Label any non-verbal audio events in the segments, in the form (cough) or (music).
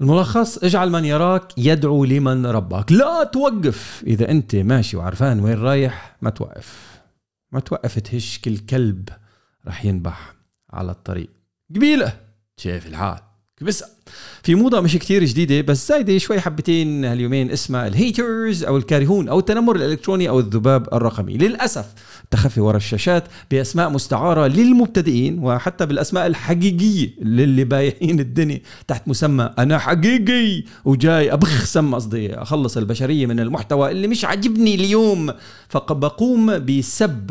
الملخص اجعل من يراك يدعو لمن رباك. لا توقف. إذا أنت ماشي وعرفان وين رايح ما توقف. ما توقف تهش كل كلب رح ينبح على الطريق. قبيلة شايف الحال. بس في موضة مش كتير جديدة بس زايدة شوي حبتين هاليومين اسمها الهيترز أو الكارهون أو التنمر الإلكتروني أو الذباب الرقمي. للأسف التخفي ورا الشاشات بأسماء مستعارة للمبتدئين وحتى بالأسماء الحقيقية للي بايعين الدنيا تحت مسمى أنا حقيقي وجاي أبخ سم قصدي أخلص البشرية من المحتوى اللي مش عاجبني اليوم فبقوم بسب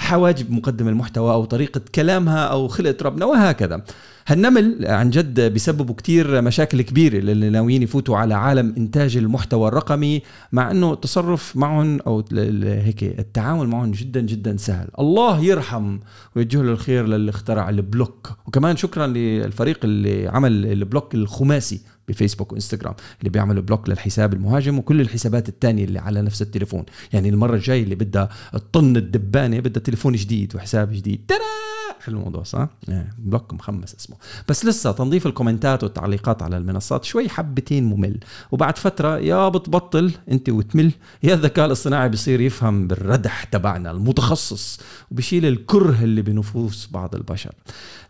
حواجب مقدم المحتوى أو طريقة كلامها أو خلقه ربنا وهكذا. هالنمل عن جد بيسببوا كتير مشاكل كبيرة للي ناويين يفوتوا على عالم إنتاج المحتوى الرقمي مع أنه التصرف معهم أو هيك التعامل معهم جدا جدا سهل. الله يرحم ويوجه له الخير للي اخترع ال block. وكمان شكرا للفريق اللي عمل ال block الخماسي. بفيسبوك وإنستغرام اللي بيعملوا block للحساب المهاجم وكل الحسابات الثانية اللي على نفس التليفون. يعني المرة الجاية اللي بدها تطن الدبانة بدها تليفون جديد وحساب جديد. ترى! حلو الموضوع صح؟ إيه، block مخمس اسمه. بس لسه تنظيف الكومنتات والتعليقات على المنصات شوي حبتين ممل. وبعد فترة يا بتبطل أنت وتمل يا الذكاء الاصطناعي بصير يفهم بالردح تبعنا المتخصص وبشيل الكره اللي بنفوس بعض البشر.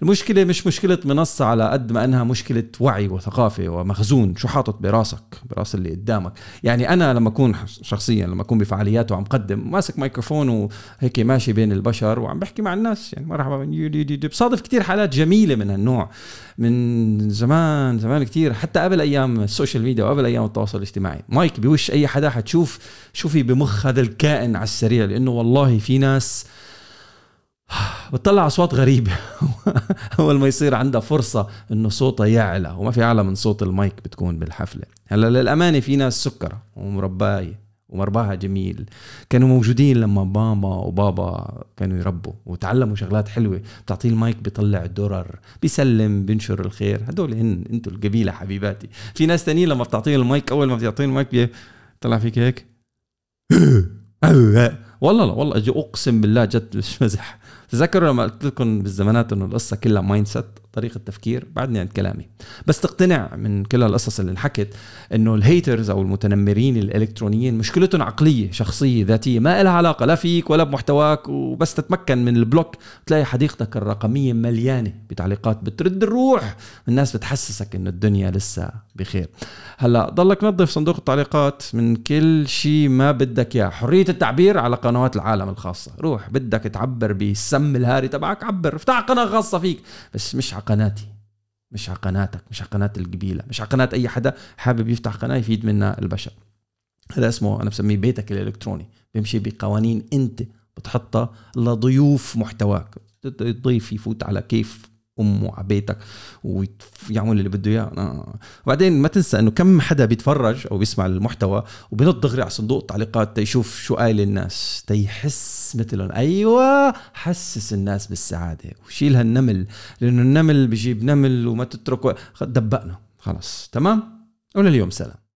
المشكلة مش مشكلة منصة على قد ما إنها مشكلة وعي وثقافة ومخزون. شو حاطط براسك؟ براس اللي قدامك. يعني أنا لما أكون شخصيا لما أكون بفعاليات وعم قدم ماسك ميكروفون وهيك ماشي بين البشر وعم بحكي مع الناس. يعني مرحبا بصادف كتير حالات جميلة من هالنوع. من زمان زمان كتير. حتى قبل أيام ال social media وقبل أيام التواصل الاجتماعي. مايك بوش أي حدا حتشوف شو في بمخ هذا الكائن على السريع لأنه والله في ناس (sighs) بتطلع أصوات غريبة. (laughs) أول ما يصير عندها فرصة إنه صوتها يعلى وما في أعلى من صوت المايك بتكون بالحفلة. هلأ للأمانة في ناس سكرة ومرباية. ومرباها جميل. كانوا موجودين لما ماما وبابا كانوا يربوا وتعلموا شغلات حلوة. بتعطيه المايك بيطلع درر بيسلم بينشر الخير. هدول هن أنتوا القبيلة حبيباتي. في ناس تانيين لما بتعطيهم المايك أول ما بتعطيهم المايك طلع فيك هيك؟ (laughs) والله لا والله أجي أقسم بالله جد (laughs) مش مزح. تذكروا لما قلت لكم بالزمانات إنه القصة كلها mindset طريقة تفكير بعدني عن كلامي. بس تقتنع من كل هالقصص اللي انحكت إنه ال haters أو المتنمرين الإلكترونيين مشكلتهم عقلية شخصية ذاتية ما لها علاقة لا فيك ولا بمحتواك وبس تتمكن من ال block. تلاقي حديقتك الرقمية مليانة بتعليقات بترد الروح. الناس بتحسسك إنه الدنيا لسه بخير. هلأ ضلك نظف صندوق التعليقات من كل شيء ما بدك إياه. حرية التعبير على قنوات العالم الخاصة. روح بدك تعبر بسم الهاري تبعك عبر. افتح قناة خاصة فيك. بس مش على قناتي. مش على قناتك مش على قناة القبيلة. مش على قناة أي حدا حابب يفتح قناة يفيد منها البشر. هذا اسمه أنا بسميه بيتك الإلكتروني. بيمشي بقوانين أنت بتحطها لضيوف محتواك. الضيف يفوت على كيف امه على بيتك ويعمل اللي بده إياه. آه. وبعدين ما تنسى إنه كم حدا بيتفرج أو بيسمع المحتوى وبنط دغري على صندوق التعليقات تيشوف شو قايل الناس تيحس مثلهم. أيوه حسس الناس بالسعادة وشيل هالنمل لأنه النمل بيجيب نمل وما تتركه. دبقنا. خلص تمام؟ ولليوم سلام.